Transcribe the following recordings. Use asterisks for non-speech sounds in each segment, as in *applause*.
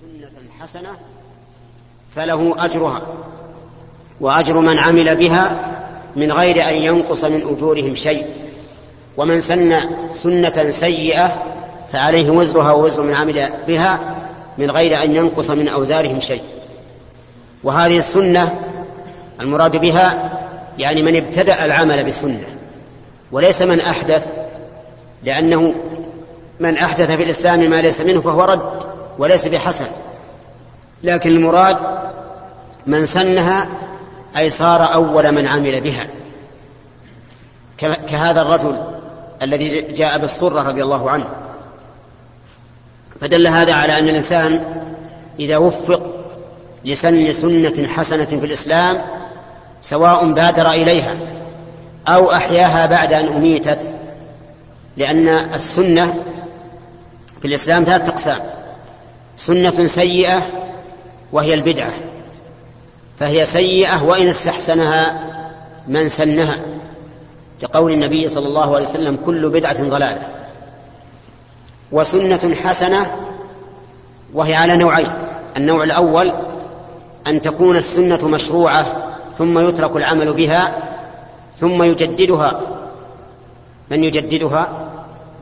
سنة حسنة فله أجرها وأجر من عمل بها من غير أن ينقص من أجورهم شيء. ومن سن سنة سيئة فعليه وزرها ووزر من عمل بها من غير أن ينقص من أوزارهم شيء. وهذه السنة المراد بها يعني من ابتدأ العمل بسنة وليس من أحدث لأنه من أحدث في الإسلام ما ليس منه فهو رد. وليس بحسن. لكن المراد من سنها أي صار أول من عمل بها. كهذا الرجل الذي جاء بالصرة رضي الله عنه. فدل هذا على أن الإنسان إذا وفق لسن سنة حسنة في الإسلام سواء بادر إليها أو أحياها بعد أن أميتت لأن السنة في الإسلام ثلاثة أقسام. سنة سيئة وهي البدعة فهي سيئة وإن استحسنها من سنها لقول النبي صلى الله عليه وسلم كل بدعة ضلالة وسنة حسنة وهي على نوعين النوع الأول أن تكون السنة مشروعة ثم يترك العمل بها ثم يجددها من يجددها؟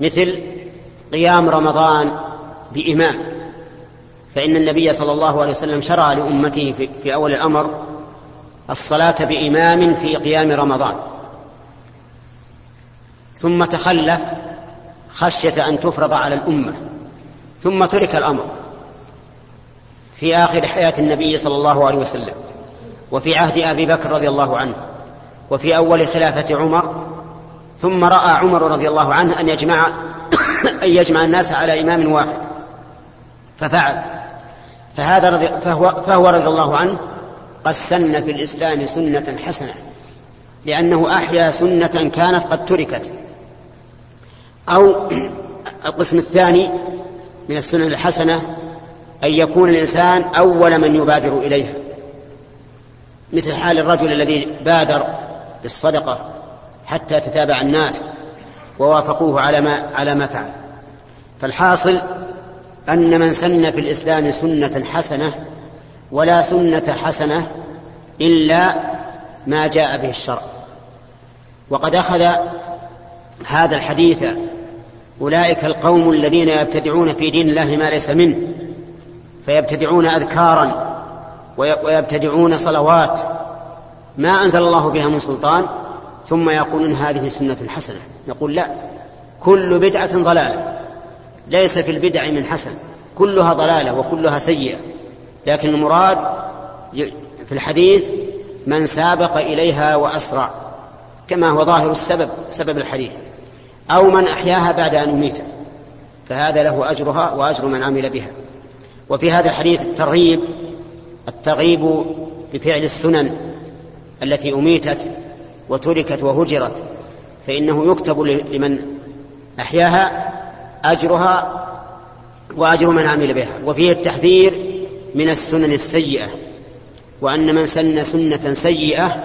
مثل قيام رمضان بإمام فإن النبي صلى الله عليه وسلم شرع لأمته في, أول الأمر الصلاة بإمام في قيام رمضان. ثم تخلف خشية أن تفرض على الأمة. ثم ترك الأمر في آخر حياة النبي صلى الله عليه وسلم وفي عهد أبي بكر رضي الله عنه وفي أول خلافة عمر ثم رأى عمر رضي الله عنه أن يجمع *coughs* أن يجمع الناس على إمام واحد ففعل. فهذا رضي فهو, فهو رضي الله عنه قد سن في الإسلام سنة حسنة لأنه أحيا سنة كانت قد تركت. أو القسم الثاني من السنن الحسنة أن يكون الإنسان أول من يبادر إليها. مثل حال الرجل الذي بادر بالصدقة حتى تتابع الناس ووافقوه على ما على ما فعل. فالحاصل أن من سن في الإسلام سنة حسنة ولا سنة حسنة إلا ما جاء به الشرع. وقد أخذ هذا الحديث أولئك القوم الذين يبتدعون في دين الله ما ليس منه فيبتدعون أذكارا ويبتدعون صلوات ما أنزل الله بها من سلطان ثم يقولون هذه سنة حسنة. نقول لا كل بدعة ضلالة. ليس في البدع من حسن. كلها ضلالة وكلها سيئة. لكن المراد في الحديث من سابق إليها وأسرع كما هو ظاهر السبب سبب الحديث. أو من أحياها بعد أن أميتت فهذا له أجرها وأجر من عمل بها. وفي هذا الحديث الترغيب الترغيب بفعل السنن التي أميتت وتركت وهجرت فإنه يكتب لمن أحياها أجرها وأجر من عمل بها. وفيه التحذير من السنن السيئة وأن من سن سنة سيئة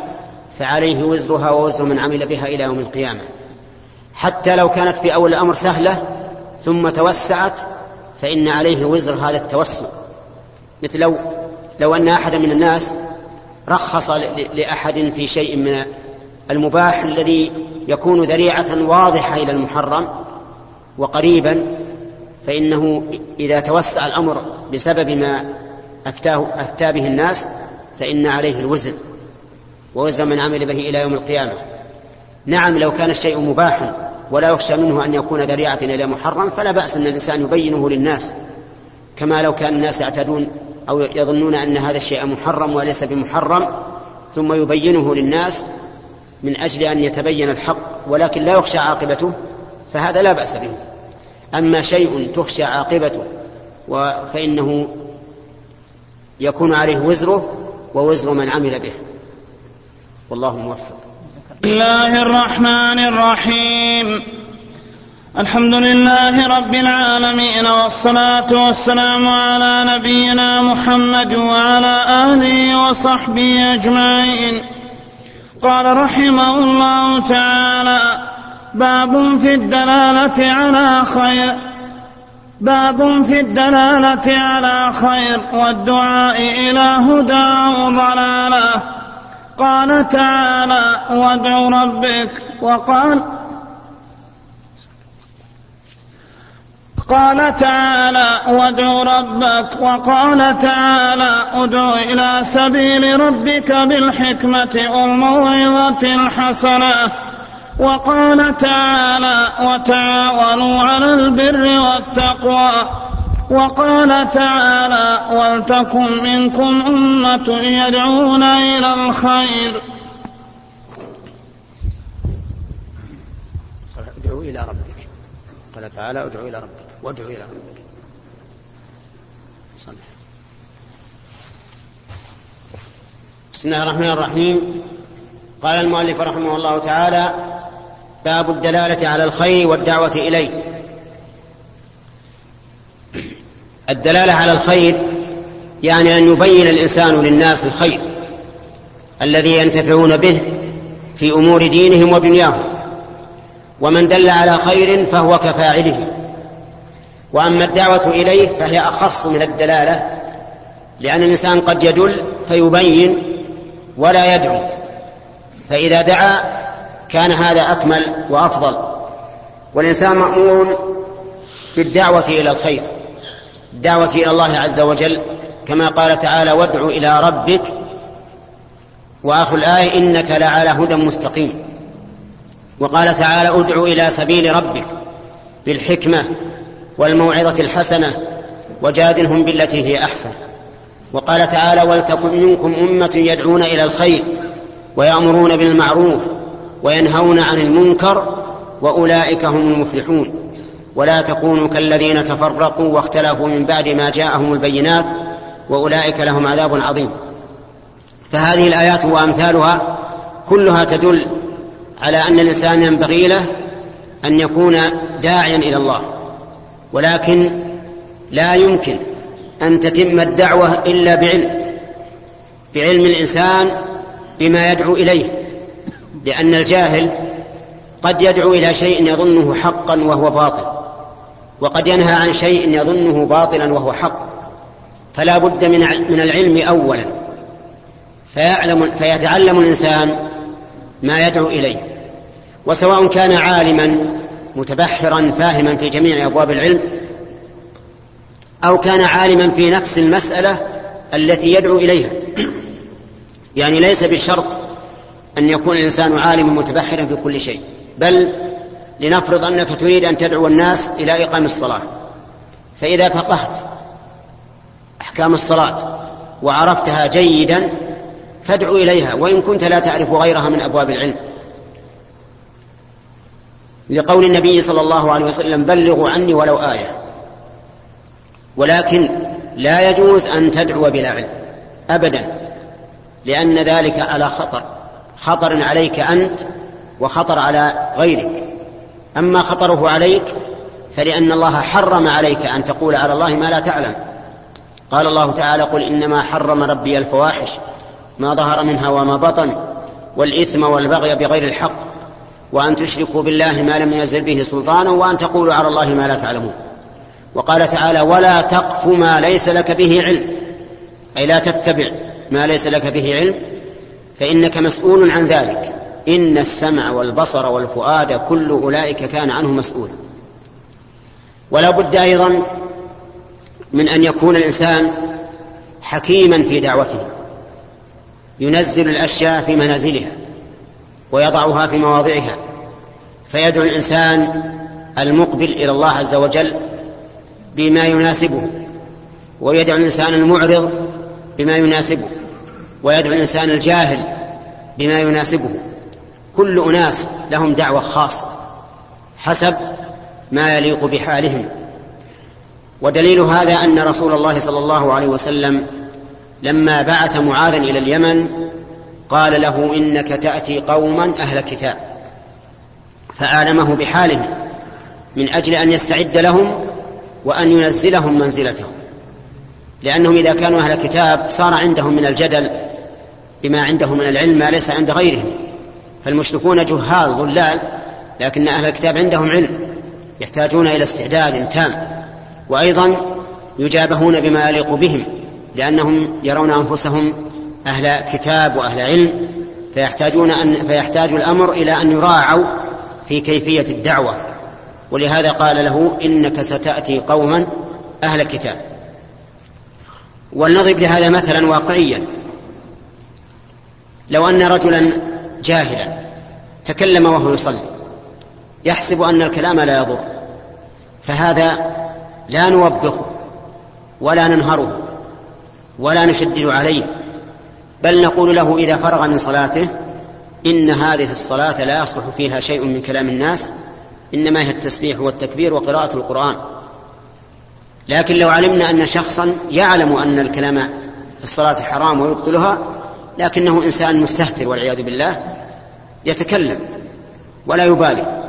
فعليه وزرها ووزر من عمل بها إلى يوم القيامة. حتى لو كانت في أول الأمر سهلة ثم توسعت فإن عليه وزر هذا التوسع. مثل لو لو أن أحدا من الناس رخص لأحد في شيء من المباح الذي يكون ذريعة واضحة إلى المحرم وقريبا فإنه إذا توسع الأمر بسبب ما أفتاه أفتى به الناس فإن عليه الوزن ووزن من عمل به إلى يوم القيامة. نعم لو كان الشيء مباحا ولا يخشى منه أن يكون ذريعة إلى محرم فلا بأس أن الإنسان يبينه للناس. كما لو كان الناس يعتادون أو يظنون أن هذا الشيء محرم وليس بمحرم ثم يبينه للناس من أجل أن يتبين الحق ولكن لا يخشى عاقبته فهذا لا بأس به. أما شيء تخشى عاقبته فإنه يكون عليه وزره ووزر من عمل به. والله موفق. بسم الله الرحمن الرحيم. الحمد لله رب العالمين والصلاة والسلام على نبينا محمد وعلى آله وصحبه أجمعين. قال رحمه الله تعالى باب في الدلالة على خير. باب في الدلالة على خير والدعاء إلى هدى أو ضلالة قال تعالى وادع ربك وقال قال تعالى وادع ربك وقال تعالى ادع إلى سبيل ربك بالحكمة والموعظة الحسنة وقال تعالى وتعاونوا على البر والتقوى. وقال تعالى ولتكن منكم أمة يدعون إلى الخير. ادعوا إلى ربك. قال تعالى ادعوا إلى ربك. وادعوا إلى ربك. صلح. بسم الله الرحمن الرحيم. قال المؤلف رحمه الله تعالى باب الدلالة على الخير والدعوة إليه. الدلالة على الخير يعني أن يبين الإنسان للناس الخير الذي ينتفعون به في أمور دينهم ودنياهم. ومن دل على خير فهو كفاعله. وأما الدعوة إليه فهي أخص من الدلالة لأن الإنسان قد يدل فيبين ولا يدعو. فإذا دعا كان هذا أكمل وأفضل. والإنسان مأمور بالدعوة إلى الخير الدعوة إلى الله عز وجل. كما قال تعالى وادع إلى ربك وآخر الآية إنك لعلى هدى مستقيم وقال تعالى ادع إلى سبيل ربك بالحكمة والموعظة الحسنة وجادلهم بالتي هي أحسن وقال تعالى ولتكن منكم أمة يدعون إلى الخير ويأمرون بالمعروف وينهون عن المنكر وأولئك هم المفلحون. ولا تكونوا كالذين تفرقوا واختلفوا من بعد ما جاءهم البينات وأولئك لهم عذاب عظيم. فهذه الآيات وأمثالها كلها تدل على أن الإنسان ينبغي له أن يكون داعيا إلى الله ولكن لا يمكن أن تتم الدعوة إلا بعلم بعلم الإنسان بما يدعو إليه. لأن الجاهل قد يدعو إلى شيء يظنه حقا وهو باطل وقد ينهى عن شيء يظنه باطلا وهو حق. فلا بد من من العلم أولا. فيعلم فيتعلم الإنسان ما يدعو إليه. وسواء كان عالما متبحرا فاهما في جميع أبواب العلم أو كان عالما في نفس المسألة التي يدعو إليها. يعني ليس بشرط أن يكون الإنسان عالما متبحرا في كل شيء. بل لنفرض أنك تريد أن تدعو الناس إلى إقام الصلاة. فإذا فقهت أحكام الصلاة وعرفتها جيدا فادعو إليها. وإن كنت لا تعرف غيرها من أبواب العلم. لقول النبي صلى الله عليه وسلم بلغوا عني ولو آية. ولكن لا يجوز أن تدعو بلا علم. أبدا. لأن ذلك على خطر. خطر عليك أنت وخطر على غيرك. أما خطره عليك فلأن الله حرم عليك أن تقول على الله ما لا تعلم. قال الله تعالى قل إنما حرم ربي الفواحش ما ظهر منها وما بطن والإثم والبغي بغير الحق وأن تشركوا بالله ما لم ينزل به سلطانا وأن تقولوا على الله ما لا تعلمون. وقال تعالى ولا تقف ما ليس لك به علم. أي لا تتبع ما ليس لك به علم. فإنك مسؤول عن ذلك. إن السمع والبصر والفؤاد كل أولئك كان عنه مسؤولا ولا بد أيضا من أن يكون الإنسان حكيما في دعوته. ينزل الأشياء في منازلها ويضعها في مواضعها. فيدعو الإنسان المقبل إلى الله عز وجل بما يناسبه ويدعو الإنسان المعرض بما يناسبه. ويدعو الإنسان الجاهل بما يناسبه. كل أناس لهم دعوة خاصة حسب ما يليق بحالهم. ودليل هذا أن رسول الله صلى الله عليه وسلم لما بعث معاذا إلى اليمن قال له إنك تأتي قوما أهل كتاب. فآلمه بحالهم من أجل أن يستعد لهم وأن ينزلهم منزلتهم. لأنهم إذا كانوا أهل كتاب صار عندهم من الجدل بما عندهم من العلم ما ليس عند غيرهم فالمشركون جهال ضلال لكن أهل الكتاب عندهم علم يحتاجون إلى استعداد تام. وأيضا يجابهون بما يليق بهم لأنهم يرون أنفسهم أهل كتاب وأهل علم فيحتاجون أن فيحتاج الأمر إلى أن يراعوا في كيفية الدعوة. ولهذا قال له إنك ستأتي قوما أهل كتاب. ولنضرب لهذا مثلا واقعيا. لو أن رجلا جاهلا تكلم وهو يصلي يحسب أن الكلام لا يضر فهذا لا نوبخه ولا ننهره ولا نشدد عليه بل نقول له إذا فرغ من صلاته إن هذه الصلاة لا يصلح فيها شيء من كلام الناس إنما هي التسبيح والتكبير وقراءة القرآن. لكن لو علمنا أن شخصا يعلم أن الكلام في الصلاة حرام ويبطلها لكنه إنسان مستهتر والعياذ بالله يتكلم ولا يبالي.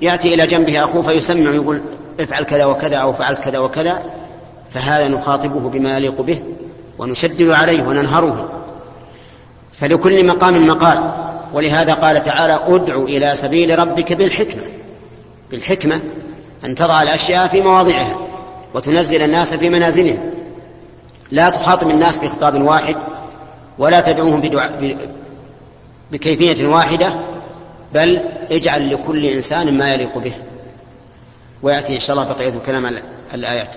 يأتي إلى جنبه أخوه فيسمع ويقول افعل كذا وكذا أو فعلت كذا وكذا فهذا نخاطبه بما يليق به ونشدد عليه وننهره. فلكل مقام مقال. ولهذا قال تعالى ادع إلى سبيل ربك بالحكمة. بالحكمة أن تضع الأشياء في مواضعها وتنزل الناس في منازلهم. لا تخاطب الناس بخطاب واحد ولا تدعوهم بدعاء بكيفية واحدة بل اجعل لكل إنسان ما يليق به. ويأتي إن شاء الله بقية كلام الآيات.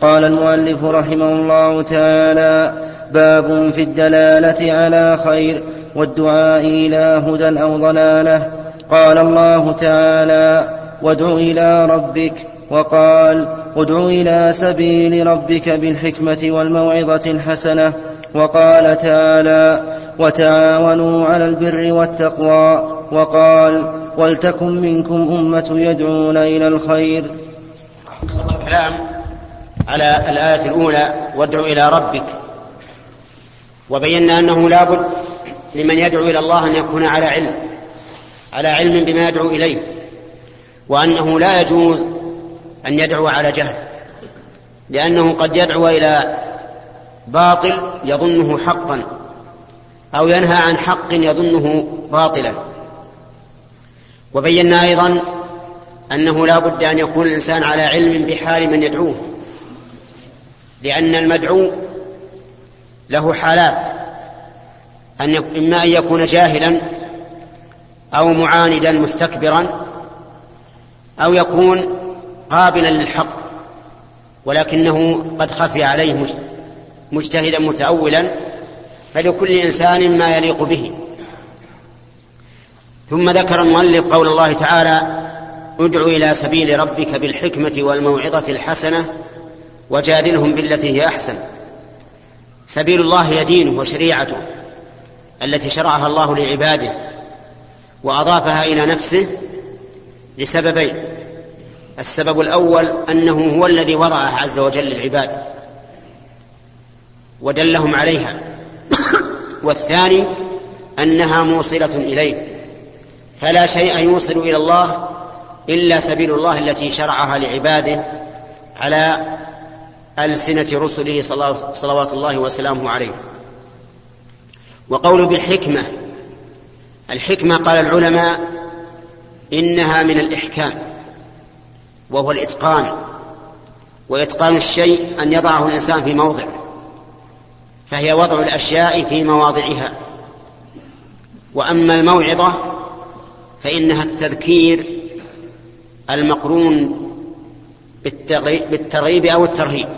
قال المؤلف رحمه الله تعالى باب في الدلالة على خير والدعاء إلى هدى أو ضلالة. قال الله تعالى وادع إلى ربك. وقال ادع إلى سبيل ربك بالحكمة والموعظة الحسنة. وقال تعالى وتعاونوا على البر والتقوى. وقال ولتكن منكم أمة يدعون إلى الخير. الكلام على الآية الأولى وادع إلى ربك. وبينا أنه لابد لمن يدعو إلى الله أن يكون على علم على علم بما يدعو إليه وأنه لا يجوز أن يدعو على جهل لأنه قد يدعو إلى باطل يظنه حقا أو ينهى عن حق يظنه باطلا. وبينا أيضا أنه لا بد أن يكون الإنسان على علم بحال من يدعوه لأن المدعو له حالات. أن إما أن يكون جاهلا أو معاندا مستكبرا أو يكون قابلا للحق ولكنه قد خفي عليه مجتهدا متأولا فلكل إنسان ما يليق به. ثم ذكر المؤلف قول الله تعالى ادع إلى سبيل ربك بالحكمة والموعظة الحسنة وجادلهم بالتي هي أحسن. سبيل الله هي دينه وشريعته التي شرعها الله لعباده وأضافها إلى نفسه لسببين السبب الأول أنه هو الذي وضعها عز وجل للعباد. ودلهم عليها. والثاني أنها موصلة إليه. فلا شيء يوصل إلى الله إلا سبيل الله التي شرعها لعباده على ألسنة رسله صلوات الله وسلامه عليه. وقول بالحكمة. الحكمة قال العلماء إنها من الإحكام وهو الإتقان. وإتقان الشيء أن يضعه الإنسان في موضع. فهي وضع الأشياء في مواضعها. وأما الموعظة فإنها التذكير المقرون بالترغيب أو الترهيب.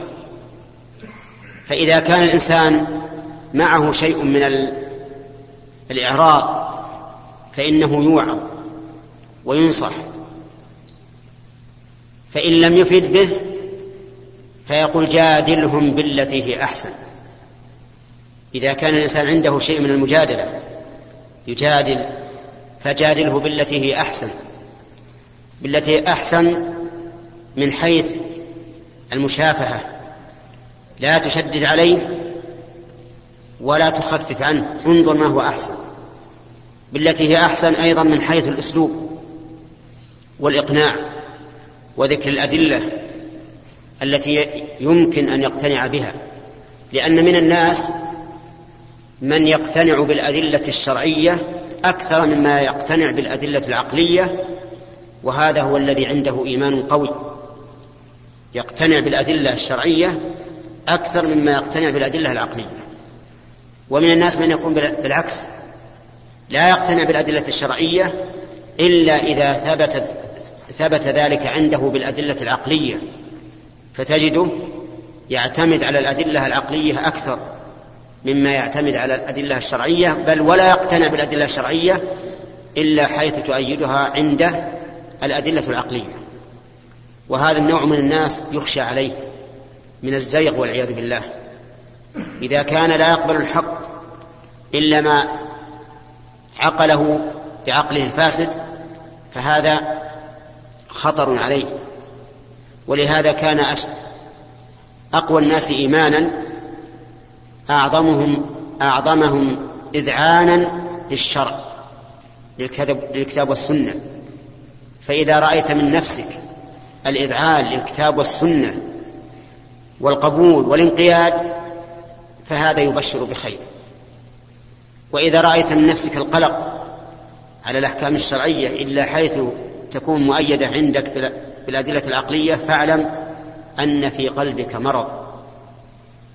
فإذا كان الإنسان معه شيء من الإعراض فإنه يوعظ وينصح. فإن لم يفد به فيقول جادلهم بالتي هي أحسن. إذا كان الإنسان عنده شيء من المجادلة يجادل فجادله بالتي هي أحسن. بالتي هي أحسن من حيث المشافهة. لا تشدد عليه ولا تخفف عنه. انظر ما هو أحسن. بالتي هي أحسن أيضا من حيث الأسلوب والإقناع وذكر الأدلة التي يمكن أن يقتنع بها. لأن من الناس من يقتنع بالأدلة الشرعية أكثر مما يقتنع بالأدلة العقلية وهذا هو الذي عنده إيمان قوي. يقتنع بالأدلة الشرعية أكثر مما يقتنع بالأدلة العقلية. ومن الناس من يقول بالعكس. لا يقتنع بالأدلة الشرعية إلا إذا ثبت ثبت ذلك عنده بالأدلة العقلية. فتجده يعتمد على الأدلة العقلية أكثر. مما يعتمد على الأدلة الشرعية بل ولا يقتنع بالأدلة الشرعية إلا حيث تؤيدها عنده الأدلة العقلية. وهذا النوع من الناس يخشى عليه من الزيغ والعياذ بالله. إذا كان لا يقبل الحق إلا ما عقله بعقله الفاسد فهذا خطر عليه. ولهذا كان أقوى الناس إيمانا أعظمهم أعظمهم إذعانا للشرع للكتاب, للكتاب والسنة. فإذا رأيت من نفسك الإذعان للكتاب والسنة والقبول والانقياد فهذا يبشر بخير. وإذا رأيت من نفسك القلق على الأحكام الشرعية إلا حيث تكون مؤيدة عندك بالأدلة العقلية فاعلم أن في قلبك مرض.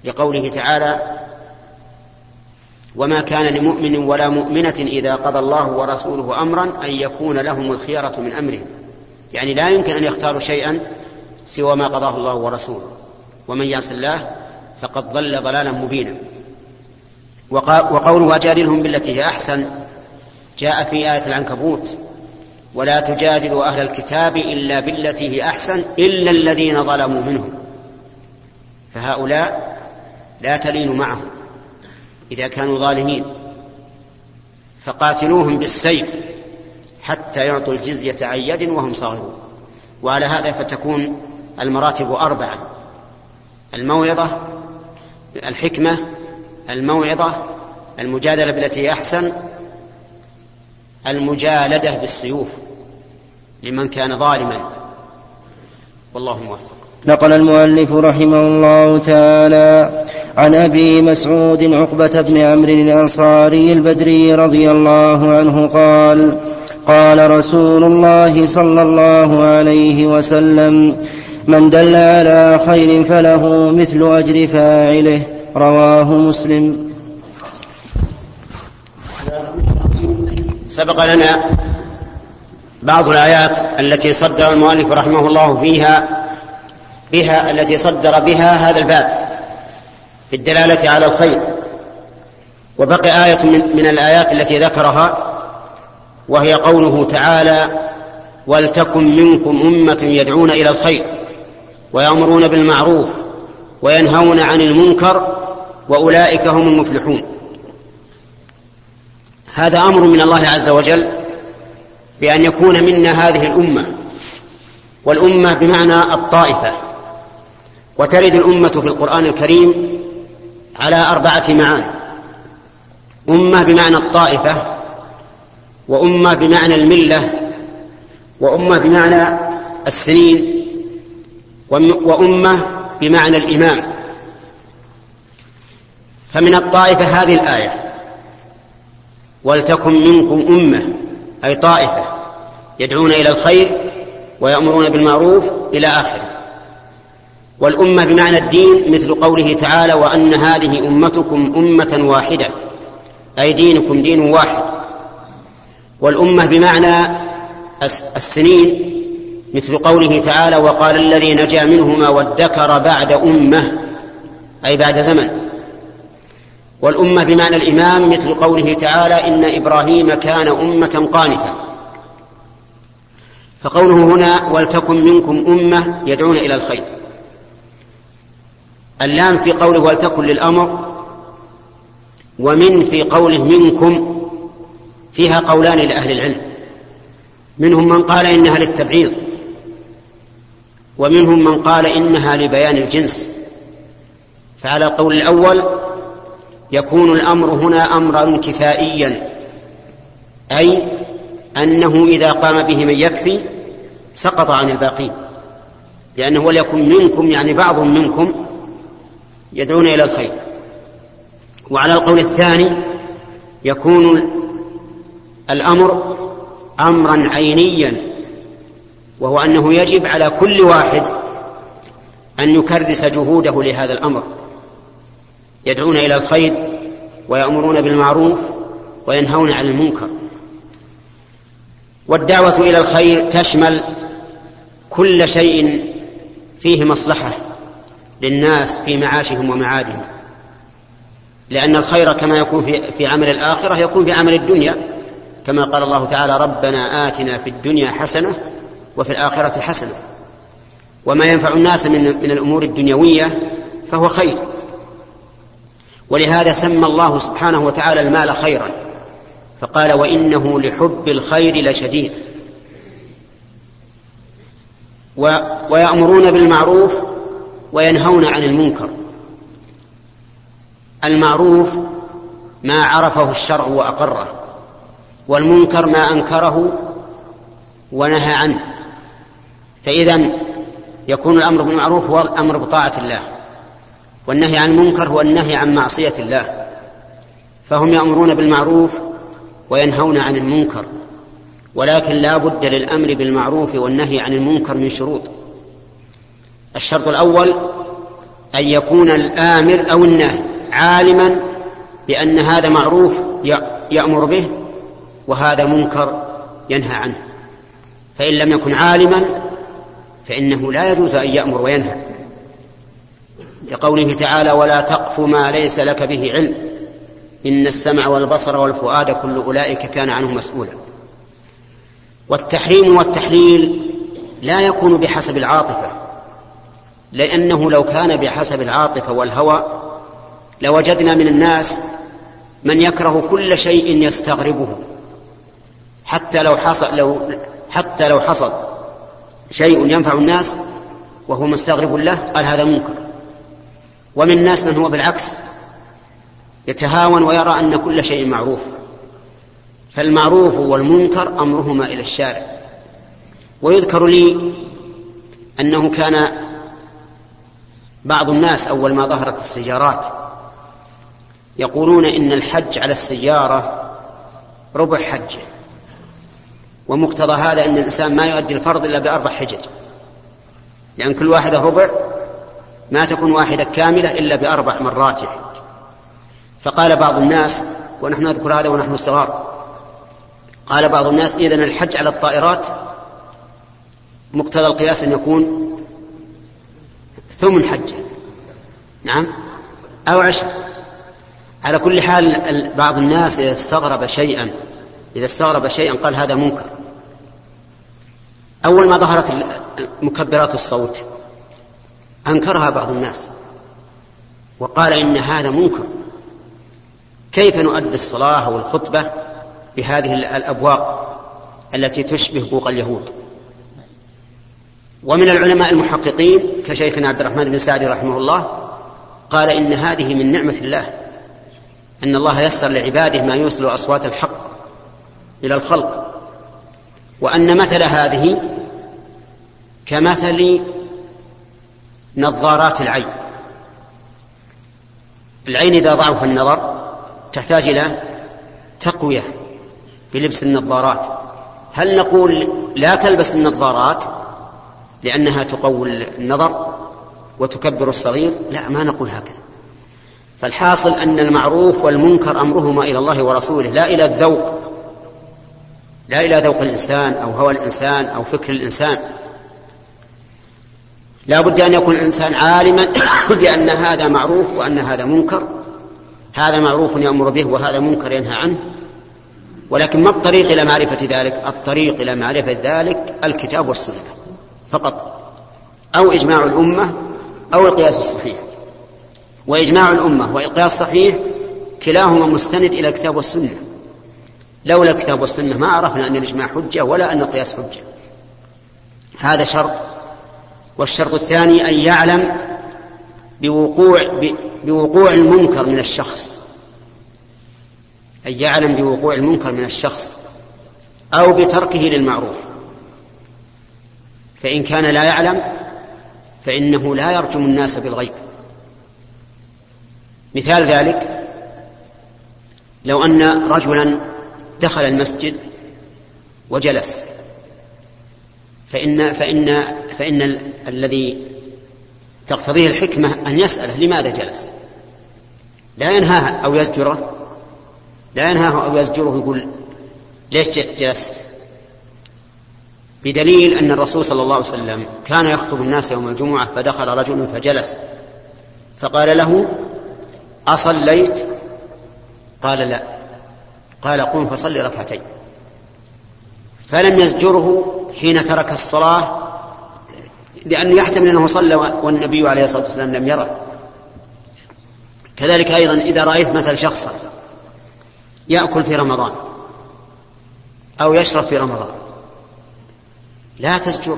لقوله تعالى وما كان لمؤمن ولا مؤمنة إذا قضى الله ورسوله أمرا أن يكون لهم الخيرة من أمرهم. يعني لا يمكن أن يختاروا شيئا سوى ما قضاه الله ورسوله. ومن يعص الله فقد ضل ضلالا مبينا. وقوله وجادلهم بالتي هي أحسن جاء في آية العنكبوت ولا تجادلوا أهل الكتاب إلا بالتي هي أحسن إلا الذين ظلموا منهم. فهؤلاء لا تلين معهم. إذا كانوا ظالمين. فقاتلوهم بالسيف حتى يعطوا الجزية عن يد وهم صاغرون. وعلى هذا فتكون المراتب أربعة. الموعظة الحكمة الموعظة المجادلة بالتي أحسن المجالدة بالسيوف لمن كان ظالما. والله موفق. نقل المؤلف رحمه الله تعالى عن أبي مسعود عقبة بن عمرو الأنصاري البدري رضي الله عنه قال قال رسول الله صلى الله عليه وسلم من دل على خير فله مثل أجر فاعله. رواه مسلم. سبق لنا بعض الآيات التي صدر المؤلف رحمه الله فيها بها التي صدر بها هذا الباب. في الدلالة على الخير. وبقي آية من, من الآيات التي ذكرها وهي قوله تعالى ولتكن منكم أمة يدعون إلى الخير ويأمرون بالمعروف وينهون عن المنكر وأولئك هم المفلحون. هذا أمر من الله عز وجل بأن يكون منا هذه الأمة والأمة بمعنى الطائفة. وترد الأمة في القرآن الكريم على أربعة معاني. أمة بمعنى الطائفة وأمة بمعنى الملة وأمة بمعنى السنين وأمة بمعنى الإمام. فمن الطائفة هذه الآية ولتكن منكم أمة أي طائفة يدعون إلى الخير ويأمرون بالمعروف إلى آخره. والأمة بمعنى الدين مثل قوله تعالى وأن هذه أمتكم أمة واحدة أي دينكم دين واحد. والأمة بمعنى السنين مثل قوله تعالى وقال الذي نجا منهما وادكر بعد أمة أي بعد زمن. والأمة بمعنى الإمام مثل قوله تعالى إن إبراهيم كان أمة قانتا. فقوله هنا ولتكن منكم أمة يدعون إلى الخير. اللام في قوله ولتكن للأمر ومن في قوله منكم فيها قولان لأهل العلم. منهم من قال إنها للتبعيض ومنهم من قال إنها لبيان الجنس. فعلى القول الأول يكون الأمر هنا أمرا كفائيا أي أنه إذا قام به من يكفي سقط عن الباقين. لأنه وليكن منكم يعني بعض منكم يدعون إلى الخير. وعلى القول الثاني يكون الأمر أمرا عينيا وهو أنه يجب على كل واحد أن يكرس جهوده لهذا الأمر. يدعون إلى الخير ويأمرون بالمعروف وينهون عن المنكر. والدعوة إلى الخير تشمل كل شيء فيه مصلحة. للناس في معاشهم ومعادهم. لأن الخير كما يكون في, في عمل الآخرة يكون في عمل الدنيا. كما قال الله تعالى ربنا آتنا في الدنيا حسنة وفي الآخرة حسنة. وما ينفع الناس من, من الأمور الدنيوية فهو خير. ولهذا سمى الله سبحانه وتعالى المال خيرا. فقال وإنه لحب الخير لشديد. و ويأمرون بالمعروف وينهون عن المنكر. المعروف ما عرفه الشرع وأقره والمنكر ما أنكره ونهى عنه. فإذا يكون الأمر بالمعروف هو الأمر بطاعة الله والنهي عن المنكر هو النهي عن معصية الله. فهم يأمرون بالمعروف وينهون عن المنكر ولكن لا بد للأمر بالمعروف والنهي عن المنكر من شروط. الشرط الأول أن يكون الآمر أو الناهي عالما بأن هذا معروف يأمر به وهذا منكر ينهى عنه. فإن لم يكن عالما فإنه لا يجوز أن يأمر وينهى. لقوله تعالى ولا تقف ما ليس لك به علم إن السمع والبصر والفؤاد كل أولئك كان عنه مسؤولا. والتحريم والتحليل لا يكون بحسب العاطفة. لأنه لو كان بحسب العاطفة والهوى لوجدنا من الناس من يكره كل شيء يستغربه. حتى لو حصل لو حتى لو حصل شيء ينفع الناس وهو مستغرب له قال هذا منكر. ومن الناس من هو بالعكس يتهاون ويرى أن كل شيء معروف. فالمعروف والمنكر أمرهما إلى الشارع. ويذكر لي أنه كان بعض الناس أول ما ظهرت السيارات يقولون إن الحج على السيارة ربع حجه ومقتضى هذا أن الإنسان ما يؤدي الفرض إلا بأربع حجج. لأن كل واحدة ربع ما تكون واحدة كاملة إلا بأربع مرات يحج فقال بعض الناس ونحن نذكر هذا ونحن صغار قال بعض الناس إذن الحج على الطائرات مقتضى القياس أن يكون ثمن حجه نعم؟ أو عشر على كل حال بعض الناس إذا استغرب شيئا إذا استغرب شيئا قال هذا منكر. أول ما ظهرت مكبرات الصوت أنكرها بعض الناس. وقال إن هذا منكر. كيف نؤدي الصلاة أو الخطبة بهذه الأبواق التي تشبه بوق اليهود؟ ومن العلماء المحققين كشيخنا عبد الرحمن بن سعدي رحمه الله قال إن هذه من نعمة الله أن الله يسر لعباده ما يوصل أصوات الحق إلى الخلق وأن مثل هذه كمثل نظارات العين. العين إذا ضعف النظر تحتاج إلى تقوية بلبس النظارات. هل نقول لا تلبس النظارات؟ لأنها تقوي النظر وتكبر الصغير لا ما نقول هكذا. فالحاصل أن المعروف والمنكر أمرهما إلى الله ورسوله لا إلى الذوق لا إلى ذوق الإنسان أو هوى الإنسان أو فكر الإنسان. لا بد أن يكون الإنسان عالما *coughs* بأن هذا معروف وأن هذا منكر. هذا معروف يأمر به وهذا منكر ينهى عنه. ولكن ما الطريق إلى معرفة ذلك؟ الطريق إلى معرفة ذلك الكتاب والسنة. فقط أو إجماع الأمة أو القياس الصحيح. وإجماع الأمة والقياس الصحيح كلاهما مستند إلى الكتاب والسنة. لولا الكتاب والسنة ما عرفنا أن الإجماع حجة ولا أن القياس حجة. هذا شرط. والشرط الثاني أن يعلم بوقوع بوقوع المنكر من الشخص. أن يعلم بوقوع المنكر من الشخص أو بتركه للمعروف. فإن كان لا يعلم فإنه لا يرجم الناس بالغيب. مثال ذلك لو أن رجلا دخل المسجد وجلس فإن فإن فإن الذي تقتضيه الحكمة أن يسأله لماذا جلس. لا ينهاه أو يزجره لا ينهاه أو يزجره يقول ليش جلست؟ بدليل أن الرسول صلى الله عليه وسلم كان يخطب الناس يوم الجمعة فدخل رجل فجلس. فقال له أصليت؟ قال لا. قال قم فصل ركعتين. فلم يزجره حين ترك الصلاة لأنه يحتمل أنه صلى والنبي عليه الصلاة والسلام لم يره. كذلك أيضا إذا رأيت مثل شخصا يأكل في رمضان أو يشرب في رمضان لا تزجره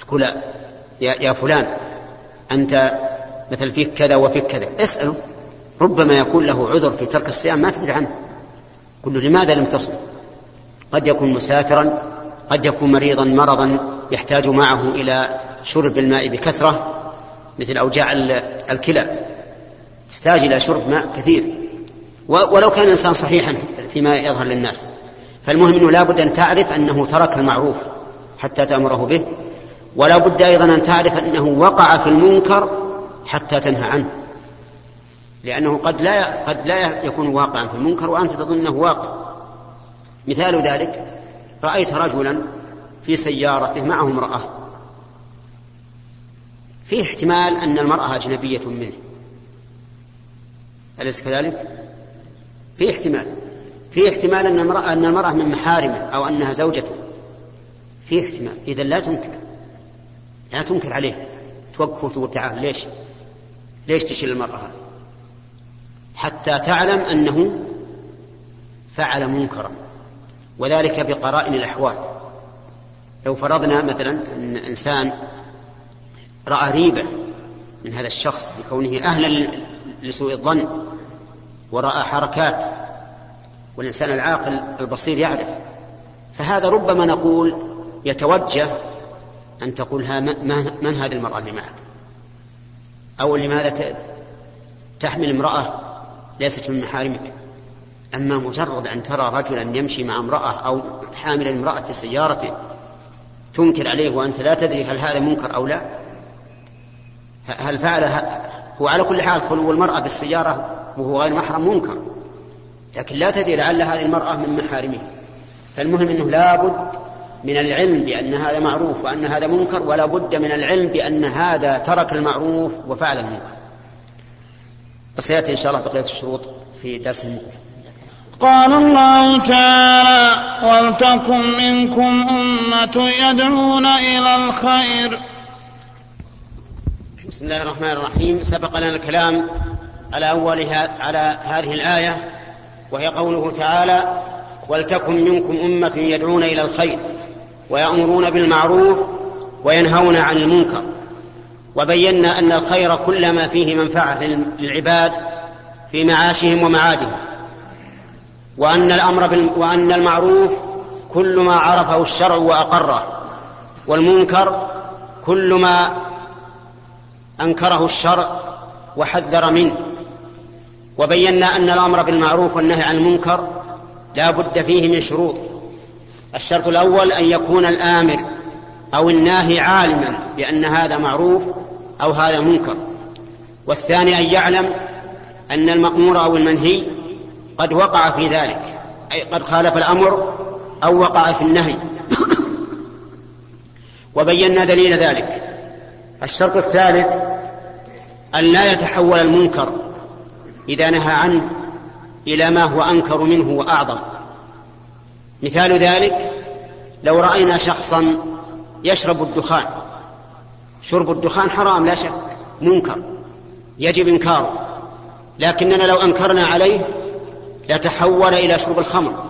تقول يا, يا فلان أنت مثل فيك كذا وفيك كذا. اسأله. ربما يكون له عذر في ترك الصيام ما تدري عنه. قل له لماذا لم تصم؟ قد يكون مسافرا قد يكون مريضا مرضا يحتاج معه إلى شرب الماء بكثرة مثل أوجاع الكلى. تحتاج إلى شرب ماء كثير. ولو كان الإنسان صحيحا فيما يظهر للناس. فالمهم أنه لا بد أن تعرف أنه ترك المعروف. حتى تأمره به. ولا بد أيضا أن تعرف أنه وقع في المنكر حتى تنهى عنه. لأنه قد لا قد لا يكون واقعا في المنكر وأنت تظن أنه واقع. مثال ذلك رأيت رجلا في سيارته معه امرأة. في احتمال أن المرأة أجنبية منه. أليس كذلك؟ في احتمال. في احتمال أن المرأة أن المرأة من محارمه أو أنها زوجته. في احتمال إذا لا تنكر. لا تنكر عليه. توقف وتقول تعال ليش؟ ليش تشيل المرأة حتى تعلم أنه فعل منكرا. وذلك بقرائن الأحوال. لو فرضنا مثلا أن إنسان رأى ريبة من هذا الشخص بكونه أهلا لسوء الظن ورأى حركات والإنسان العاقل البصير يعرف فهذا ربما نقول يتوجه أن تقول من هذه المرأة اللي معك؟ أو لماذا تحمل امرأة ليست من محارمك؟ أما مجرد أن ترى رجلا يمشي مع امرأة أو حامل امرأة في سيارته تنكر عليه وأنت لا تدري هل هذا منكر أو لا؟ هل فعل هو على كل حال خلو المرأة بالسيارة وهو غير محرم؟ منكر. لكن لا تدري لعل هذه المرأة من محارمه. فالمهم أنه لا بد من العلم بأن هذا معروف وأن هذا منكر ولا بد من العلم بأن هذا ترك المعروف وفعل المنكر. وسيأتي إن شاء الله بقية الشروط في درس المقبل قال الله تعالى ولتكن منكم أمة يدعون إلى الخير. بسم الله الرحمن الرحيم. سبق لنا الكلام على أولها على هذه الآية وهي قوله تعالى ولتكن منكم أمة يدعون إلى الخير. ويأمرون بالمعروف وينهون عن المنكر. وبينا أن الخير كل ما فيه منفعة للعباد في معاشهم ومعادهم. وأن الأمر بال... وأن المعروف كل ما عرفه الشرع وأقره. والمنكر كل ما أنكره الشرع وحذر منه. وبينا أن الأمر بالمعروف والنهي عن المنكر لا بد فيه من شروط. الشرط الأول أن يكون الآمر أو الناهي عالما بأن هذا معروف أو هذا منكر. والثاني أن يعلم أن المأمور أو المنهي قد وقع في ذلك أي قد خالف الأمر أو وقع في النهي. *coughs* وبينا دليل ذلك. الشرط الثالث أن لا يتحول المنكر إذا نهى عنه إلى ما هو أنكر منه وأعظم. مثال ذلك لو رأينا شخصا يشرب الدخان. شرب الدخان حرام لا شك منكر يجب إنكاره. لكننا لو أنكرنا عليه لتحول إلى شرب الخمر.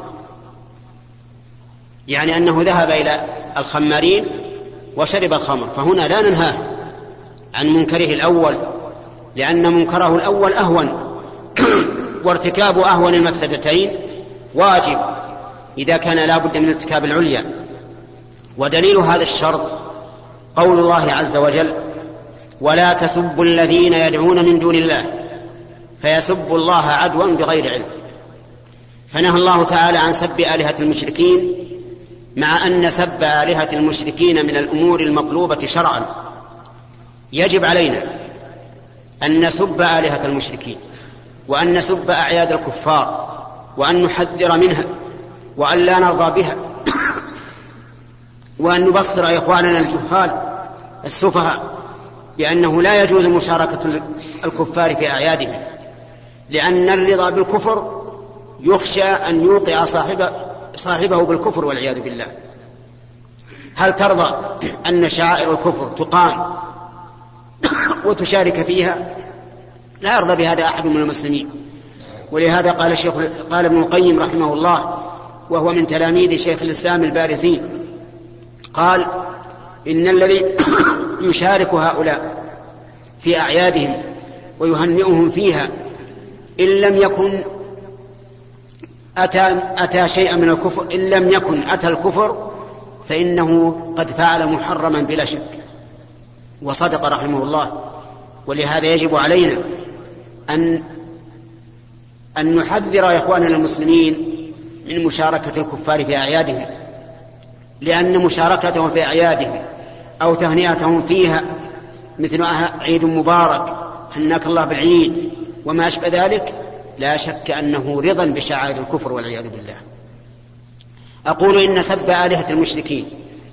يعني أنه ذهب إلى الخمارين وشرب الخمر. فهنا لا ننهاه عن منكره الأول لأن منكره الأول أهون *clears throat* وارتكاب أهون المفسدتين واجب. إذا كان لا بد من ارتكاب العليا. ودليل هذا الشرط قول الله عز وجل ولا تسبوا الذين يدعون من دون الله فيسبوا الله عدوا بغير علم. فنهى الله تعالى عن سب آلهة المشركين مع أن سب آلهة المشركين من الأمور المطلوبة شرعا. يجب علينا أن نسب آلهة المشركين وأن نسب أعياد الكفار وأن نحذر منها وأن لا نرضى بها. وأن نبصر إخواننا الجهال السفهاء بأنه لا يجوز مشاركة الكفار في أعيادهم. لأن الرضا بالكفر يخشى أن يوقع صاحبه, صاحبه بالكفر والعياذ بالله. هل ترضى أن شعائر الكفر تقام وتشارك فيها؟ لا يرضى بهذا أحد من المسلمين. ولهذا قال شيخ قال ابن القيم رحمه الله وهو من تلاميذ شيخ الإسلام البارزين. قال إن الذي *coughs* يشارك هؤلاء في أعيادهم ويهنئهم فيها إن لم يكن أتى, أتى شيئا من الكفر إن لم يكن أتى الكفر فإنه قد فعل محرما بلا شك. وصدق رحمه الله. ولهذا يجب علينا أن أن نحذر إخواننا المسلمين من مشاركة الكفار في أعيادهم لأن مشاركتهم في أعيادهم أو تهنئتهم فيها مثل عيد مبارك هناك الله بالعيد وما أشبه ذلك لا شك أنه رضا بشعائر الكفر والعياذ بالله. أقول إن سب آلهة المشركين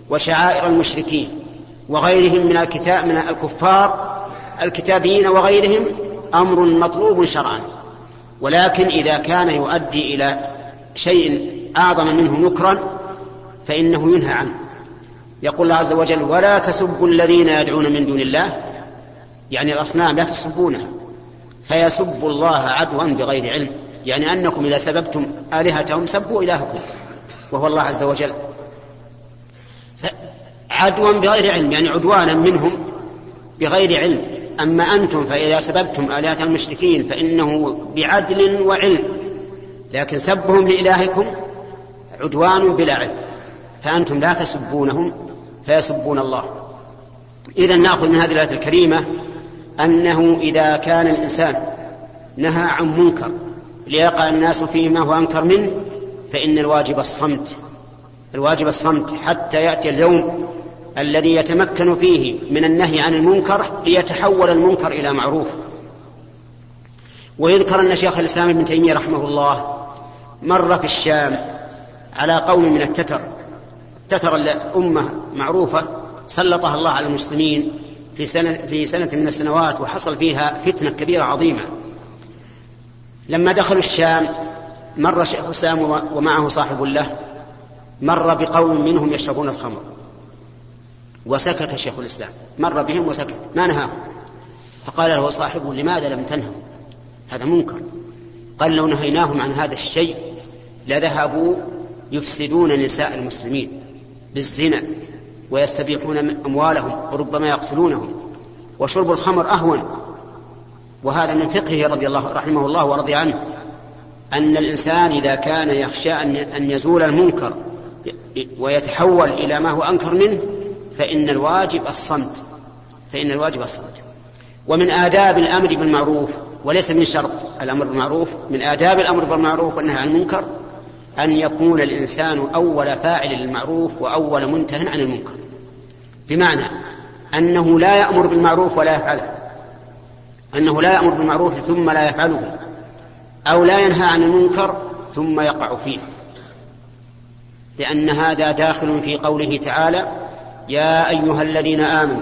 وشعائر المشركين وغيرهم من الكتاب من الكفار الكتابيين وغيرهم أمر مطلوب شرعا ولكن إذا كان يؤدي إلى شيء أعظم منه نكرا فإنه ينهى عنه. يقول الله عز وجل ولا تسبوا الذين يدعون من دون الله. يعني الأصنام لا تسبونها. فيسبوا الله عدوا بغير علم. يعني أنكم إذا سببتم آلهتهم سبوا إلهكم وهو الله عز وجل. عدوا بغير علم يعني عدوانا منهم بغير علم. أما أنتم فإذا سببتم آلهة المشركين فإنه بعدل وعلم. لكن سبهم لإلهكم عدوان بلا علم فأنتم لا تسبونهم فيسبون الله. إذا نأخذ من هذه الآية الكريمة أنه إذا كان الإنسان نهى عن منكر ليقع الناس فيه ما هو أنكر منه فإن الواجب الصمت الواجب الصمت حتى يأتي اليوم الذي يتمكن فيه من النهي عن المنكر ليتحول المنكر إلى معروف. ويذكر أن شيخ الإسلام ابن تيمية رحمه الله مر في الشام على قوم من التتر. تتر الأمة معروفة سلطها الله على المسلمين في سنة, في سنة من السنوات وحصل فيها فتنة كبيرة عظيمة. لما دخلوا الشام مر شيخ الإسلام ومعه صاحب له مر بقوم منهم يشربون الخمر. وسكت شيخ الإسلام. مر بهم وسكت. ما نهاهم. فقال له صاحبه لماذا لم تنهوا هذا منكر. قال لو نهيناهم عن هذا الشيء لذهبوا يفسدون نساء المسلمين بالزنا ويستبيحون أموالهم وربما يقتلونهم وشرب الخمر أهون. وهذا من فقهه رضي الله رحمه الله ورضي عنه أن الإنسان إذا كان يخشى أن يزول المنكر ويتحول إلى ما هو أنكر منه فإن الواجب الصمت. فإن الواجب الصمت. ومن آداب الأمر بالمعروف وليس من شرط الأمر بالمعروف من آداب الأمر بالمعروف والنهي عن المنكر أن يكون الإنسان أول فاعل للمعروف وأول منته عن المنكر. بمعنى أنه لا يأمر بالمعروف ولا يفعله. أنه لا يأمر بالمعروف ثم لا يفعله. أو لا ينهى عن المنكر ثم يقع فيه. لأن هذا داخل في قوله تعالى يا أيها الذين آمنوا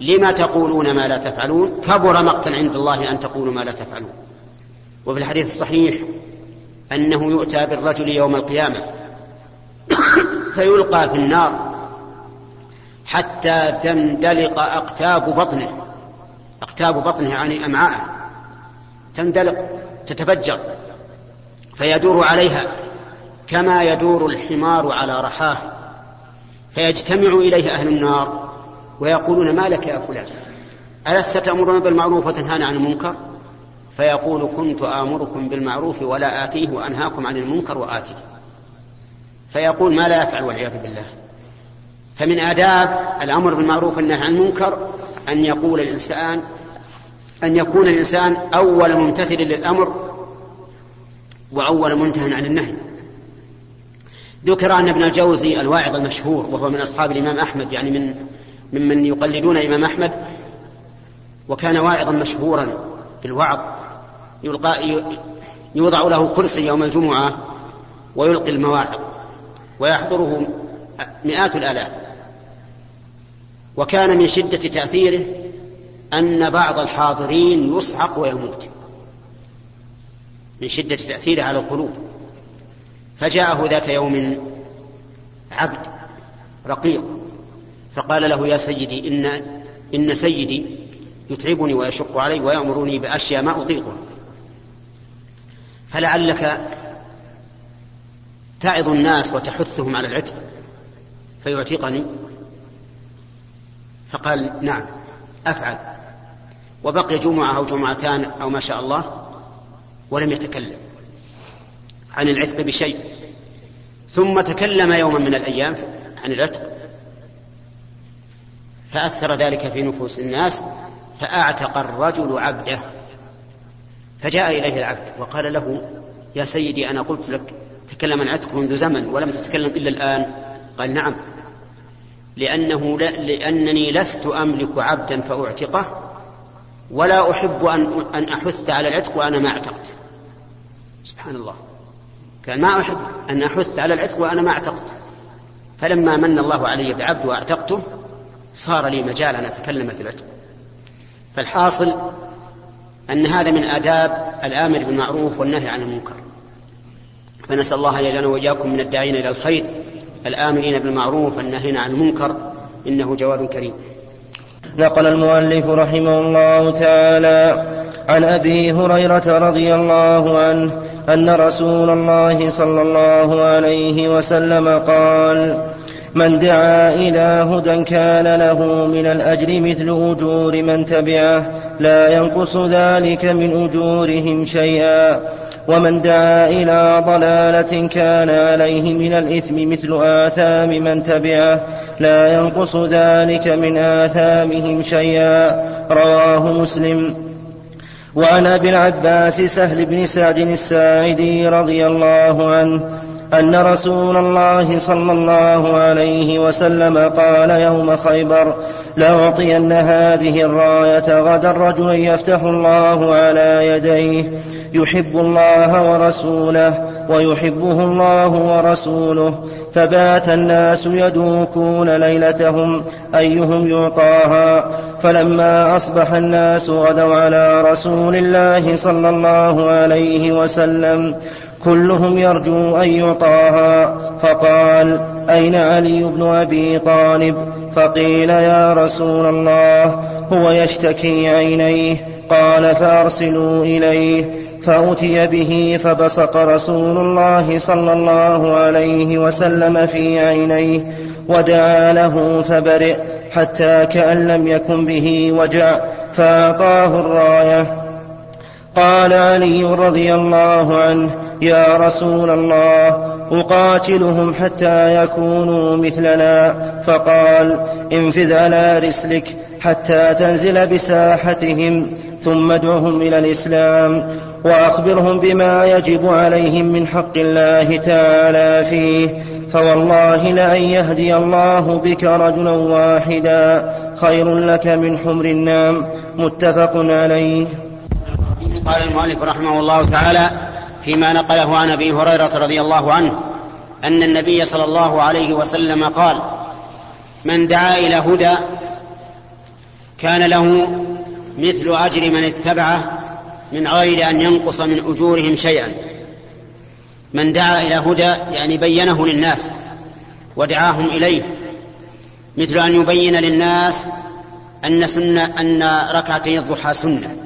لم تقولون ما لا تفعلون؟ كبر مقتا عند الله أن تقولوا ما لا تفعلون. وفي الحديث الصحيح أنه يؤتى بالرجل يوم القيامة فيلقى في النار حتى تندلق أقتاب بطنه أقتاب بطنه يعني أمعاءه تندلق تتفجر فيدور عليها كما يدور الحمار على رحاه فيجتمع إليه أهل النار ويقولون ما لك يا فلان؟ ألست تأمرون بالمعروف وتنهانا عن المنكر؟ فيقول كنت آمركم بالمعروف ولا آتيه وأنهاكم عن المنكر وآتيه. فيقول ما لا يفعل والعياذ بالله. فمن آداب الأمر بالمعروف والنهي عن المنكر أن يقول الإنسان أن يكون الإنسان أول ممتثل للأمر وأول منتهى عن النهي. ذكر أن ابن الجوزي الواعظ المشهور وهو من أصحاب الإمام أحمد يعني من ممن يقلدون الإمام أحمد وكان واعظا مشهورا بالوعظ يلقى يوضع له كرسي يوم الجمعة ويلقي المواعظ ويحضره مئات الآلاف. وكان من شدة تأثيره أن بعض الحاضرين يصعق ويموت. من شدة تأثيره على القلوب. فجاءه ذات يوم عبد رقيق فقال له يا سيدي إن إن سيدي يتعبني ويشق علي ويأمرني بأشياء ما أطيقها. فلعلك تعظ الناس وتحثهم على العتق فيعتقني؟ فقال نعم أفعل. وبقي جمعة أو جمعتان أو ما شاء الله ولم يتكلم عن العتق بشيء. ثم تكلم يوما من الأيام عن العتق فأثر ذلك في نفوس الناس فأعتق الرجل عبده. فجاء إليه العبد وقال له يا سيدي أنا قلت لك تكلم عن عتق منذ زمن ولم تتكلم إلا الآن. قال نعم. لأنه لا لأنني لست أملك عبدا فأعتقه ولا أحب أن أن أحث على العتق وأنا ما اعتقت. سبحان الله. كان ما أحب أن أحث على العتق وأنا ما اعتقت. فلما من الله علي بعبد وأعتقته صار لي مجال أن أتكلم في العتق. فالحاصل أن هذا من آداب الآمر بالمعروف والنهي عن المنكر. فنسأل الله أن يجعلنا وإياكم من الداعين إلى الخير الآمرين بالمعروف الناهين عن المنكر إنه جواد كريم. نقل المؤلف رحمه الله تعالى عن أبي هريرة رضي الله عنه أن رسول الله صلى الله عليه وسلم قال من دعا إلى هدى كان له من الأجر مثل أجور من تبعه لا ينقص ذلك من أجورهم شيئا. ومن دعا إلى ضلالة كان عليه من الإثم مثل آثام من تبعه لا ينقص ذلك من آثامهم شيئا. رواه مسلم. وعن أبي العباس سهل بن سعد الساعدي رضي الله عنه أن رسول الله صلى الله عليه وسلم قال يوم خيبر لأعطين هذه الراية غدا رجلا يفتح الله على يديه يحب الله ورسوله ويحبه الله ورسوله فبات الناس يدوكون ليلتهم أيهم يعطاها فلما أصبح الناس غدوا على رسول الله صلى الله عليه وسلم كلهم يرجو أن يعطاها. فقال أين علي بن أبي طالب؟ فقيل يا رسول الله هو يشتكي عينيه. قال فأرسلوا إليه. فأتي به فبصق رسول الله صلى الله عليه وسلم في عينيه ودعا له فبرئ حتى كأن لم يكن به وجع فأعطاه الراية. قال علي رضي الله عنه يا رسول الله أقاتلهم حتى يكونوا مثلنا. فقال انفذ على رسلك حتى تنزل بساحتهم ثم ادعهم إلى الإسلام وأخبرهم بما يجب عليهم من حق الله تعالى فيه. فوالله لأن يهدي الله بك رجلا واحدا. خير لك من حمر النام. متفق عليه. قال المؤلف رحمه الله تعالى فيما نقله عن أبي هريرة رضي الله عنه أن النبي صلى الله عليه وسلم قال من دعا إلى هدى كان له مثل أجر من اتبعه من غير أن ينقص من أجورهم شيئا. من دعا إلى هدى يعني بينه للناس ودعاهم إليه مثل أن يبين للناس أن سنة أن ركعتي الضحى سنة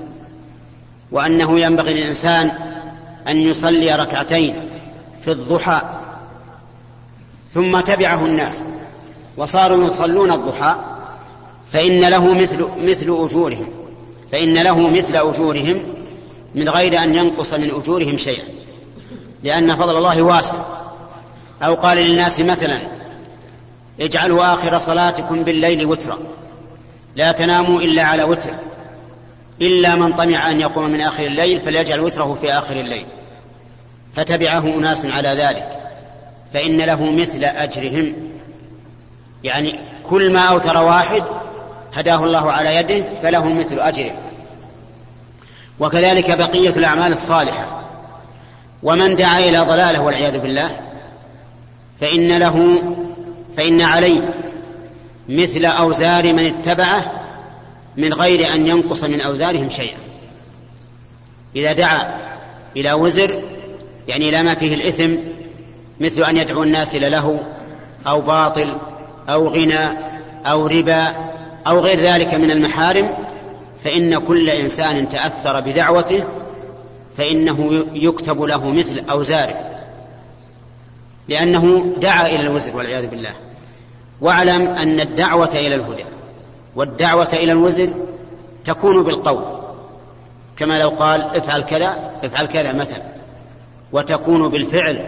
وأنه ينبغي للإنسان أن يصلي ركعتين في الضحى ثم تبعه الناس وصاروا يصلون الضحى فإن له مثل مثل أجورهم فإن له مثل أجورهم من غير أن ينقص من أجورهم شيئا لأن فضل الله واسع. أو قال للناس مثلا اجعلوا آخر صلاتكم بالليل وترا لا تناموا إلا على وتر. إلا من طمع أن يقوم من آخر الليل فليجعل وتره في آخر الليل. فتبعه أناس على ذلك. فإن له مثل أجرهم. يعني كل ما أوتر واحد هداه الله على يده فله مثل أجره. وكذلك بقية الأعمال الصالحة. ومن دعا إلى ضلاله والعياذ بالله فإن له فإن عليه مثل أوزار من اتبعه من غير أن ينقص من أوزارهم شيئا. إذا دعا إلى وزر يعني إلى ما فيه الإثم مثل أن يدعو الناس إلى له أو باطل أو غنى أو ربا أو غير ذلك من المحارم فإن كل إنسان تأثر بدعوته فإنه يكتب له مثل أوزاره. لأنه دعا إلى الوزر والعياذ بالله. واعلم أن الدعوة إلى الهدى. والدعوة إلى الوزر تكون بالقول. كما لو قال افعل كذا افعل كذا مثلا. وتكون بالفعل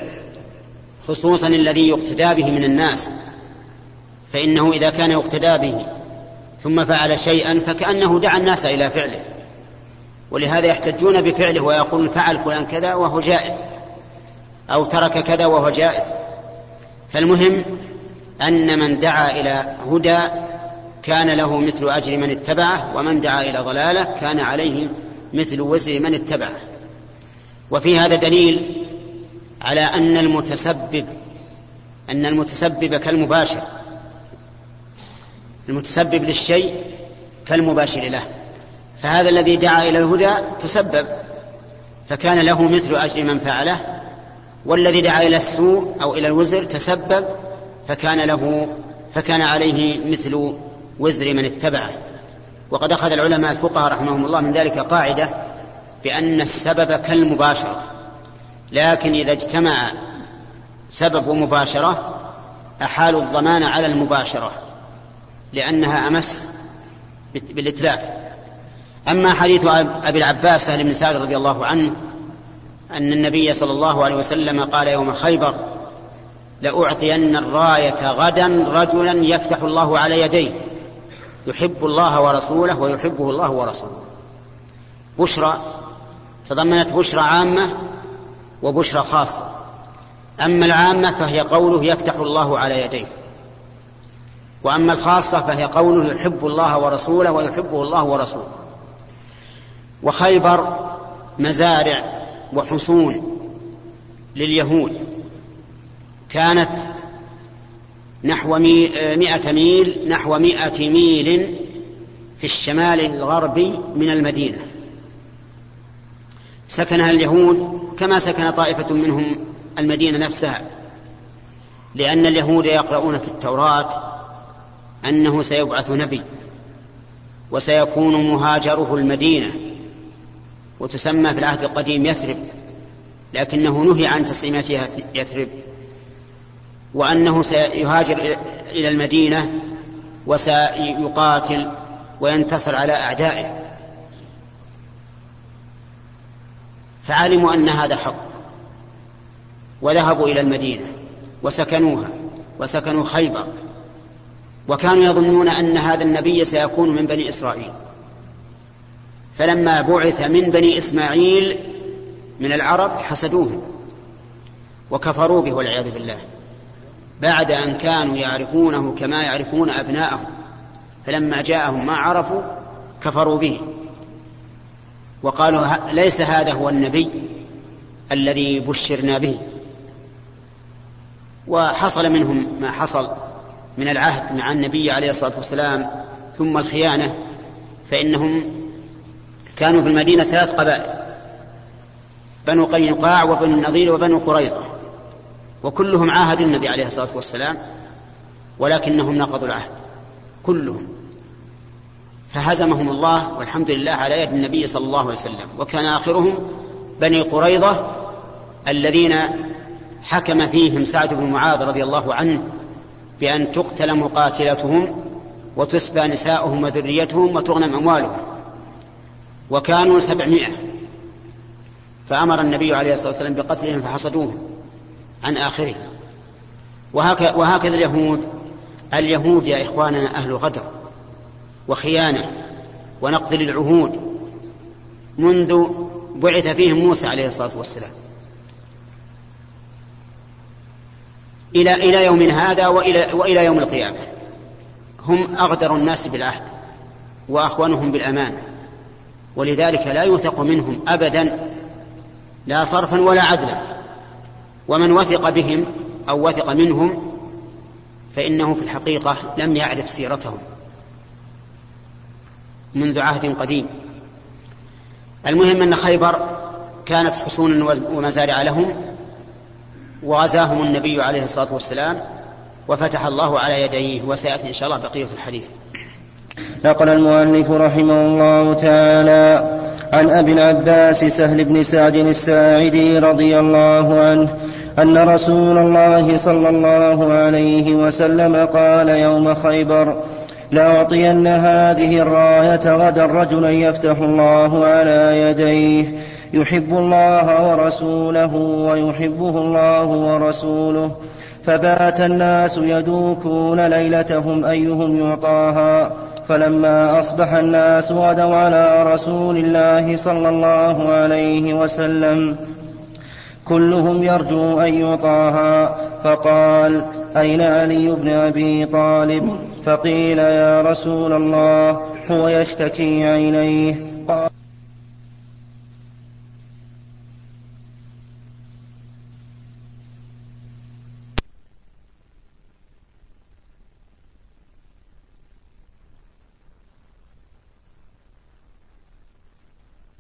خصوصا الذي يقتدى به من الناس. فإنه إذا كان يقتدى به ثم فعل شيئا فكأنه دعا الناس إلى فعله. ولهذا يحتجون بفعله ويقول فعل فلان كذا وهو جائز أو ترك كذا وهو جائز. فالمهم أن من دعا إلى هدى كان له مثل أجر من اتبعه ومن دعا إلى ضلالة كان عليه مثل وزر من اتبعه. وفي هذا دليل على أن المتسبب أن المتسبب كالمباشر. المتسبب للشيء كالمباشر له. فهذا الذي دعا إلى الهدى تسبب. فكان له مثل أجر من فعله والذي دعا إلى السوء أو إلى الوزر تسبب فكان له فكان عليه مثل وزر من اتبعه. وقد أخذ العلماء الفقهاء رحمهم الله من ذلك قاعدة بأن السبب كالمباشرة. لكن إذا اجتمع سبب ومباشرة أحالوا الضمان على المباشرة لأنها أمس بالإتلاف. أما حديث أبي العباس سهل بن سعد رضي الله عنه أن النبي صلى الله عليه وسلم قال يوم خيبر لأعطين الراية غدا رجلا يفتح الله على يديه. يحب الله ورسوله ويحبه الله ورسوله. بشرى تضمنت بشرى عامة وبشرى خاصة. أما العامة فهي قوله يفتح الله على يديه. وأما الخاصة فهي قوله يحب الله ورسوله ويحبه الله ورسوله. وخيبر مزارع وحصون لليهود. كانت نحو مئة ميل نحو مئة ميل في الشمال الغربي من المدينة. سكنها اليهود كما سكن طائفة منهم المدينة نفسها لأن اليهود يقرؤون في التوراة أنه سيبعث نبي وسيكون مهاجره المدينة وتسمى في العهد القديم يثرب لكنه نهي عن تسميتها يثرب. وأنه سيهاجر إلى المدينة وسيقاتل وينتصر على أعدائه. فعلموا أن هذا حق وذهبوا إلى المدينة وسكنوها وسكنوا خيبر وكانوا يظنون أن هذا النبي سيكون من بني إسرائيل. فلما بعث من بني إسماعيل من العرب حسدوه وكفروا به والعياذ بالله. بعد أن كانوا يعرفونه كما يعرفون أبناءهم. فلما جاءهم ما عرفوا كفروا به. وقالوا ليس هذا هو النبي الذي بشرنا به. وحصل منهم ما حصل من العهد مع النبي عليه الصلاة والسلام ثم الخيانة فإنهم كانوا في المدينة ثلاث قبائل بنو قينقاع وبنو النضير وبنو قريظة. وكلهم عاهدوا النبي عليه الصلاة والسلام ولكنهم نقضوا العهد. كلهم. فهزمهم الله والحمد لله على يد النبي صلى الله عليه وسلم. وكان آخرهم بني قريظة الذين حكم فيهم سعد بن معاذ رضي الله عنه بأن تقتل مقاتلتهم وتسبى نساؤهم وذريتهم وتغنم أموالهم. وكانوا سبعمائة. فأمر النبي عليه الصلاة والسلام بقتلهم فحصدوهم. عن آخرهم وهكذا, اليهود. اليهود يا إخواننا أهل غدر وخيانة ونقض للعهود منذ بعث فيهم موسى عليه الصلاة والسلام. إلى إلى يوم هذا وإلى وإلى يوم القيامة. هم أغدر الناس بالعهد وأخونهم بالأمانة. ولذلك لا يوثق منهم أبدا لا صرفا ولا عدلا. ومن وثق بهم أو وثق منهم فإنه في الحقيقة لم يعرف سيرتهم منذ عهد قديم. المهم أن خيبر كانت حصونا ومزارع لهم وغزاهم النبي عليه الصلاة والسلام وفتح الله على يديه وسيأتي إن شاء الله بقية الحديث. نقل المؤلف رحمه الله تعالى عن أبي العباس سهل بن سعد الساعدي رضي الله عنه أن رسول الله صلى الله عليه وسلم قال يوم خيبر لأعطين هذه الراية غدا رجلا يفتح الله على يديه يحب الله ورسوله ويحبه الله ورسوله فبات الناس يدوكون ليلتهم أيهم يعطاها فلما أصبح الناس غدوا على رسول الله صلى الله عليه وسلم. كلهم يرجو أن يعطاها. فقال أين علي بن أبي طالب؟ فقيل يا رسول الله هو يشتكي عينيه قال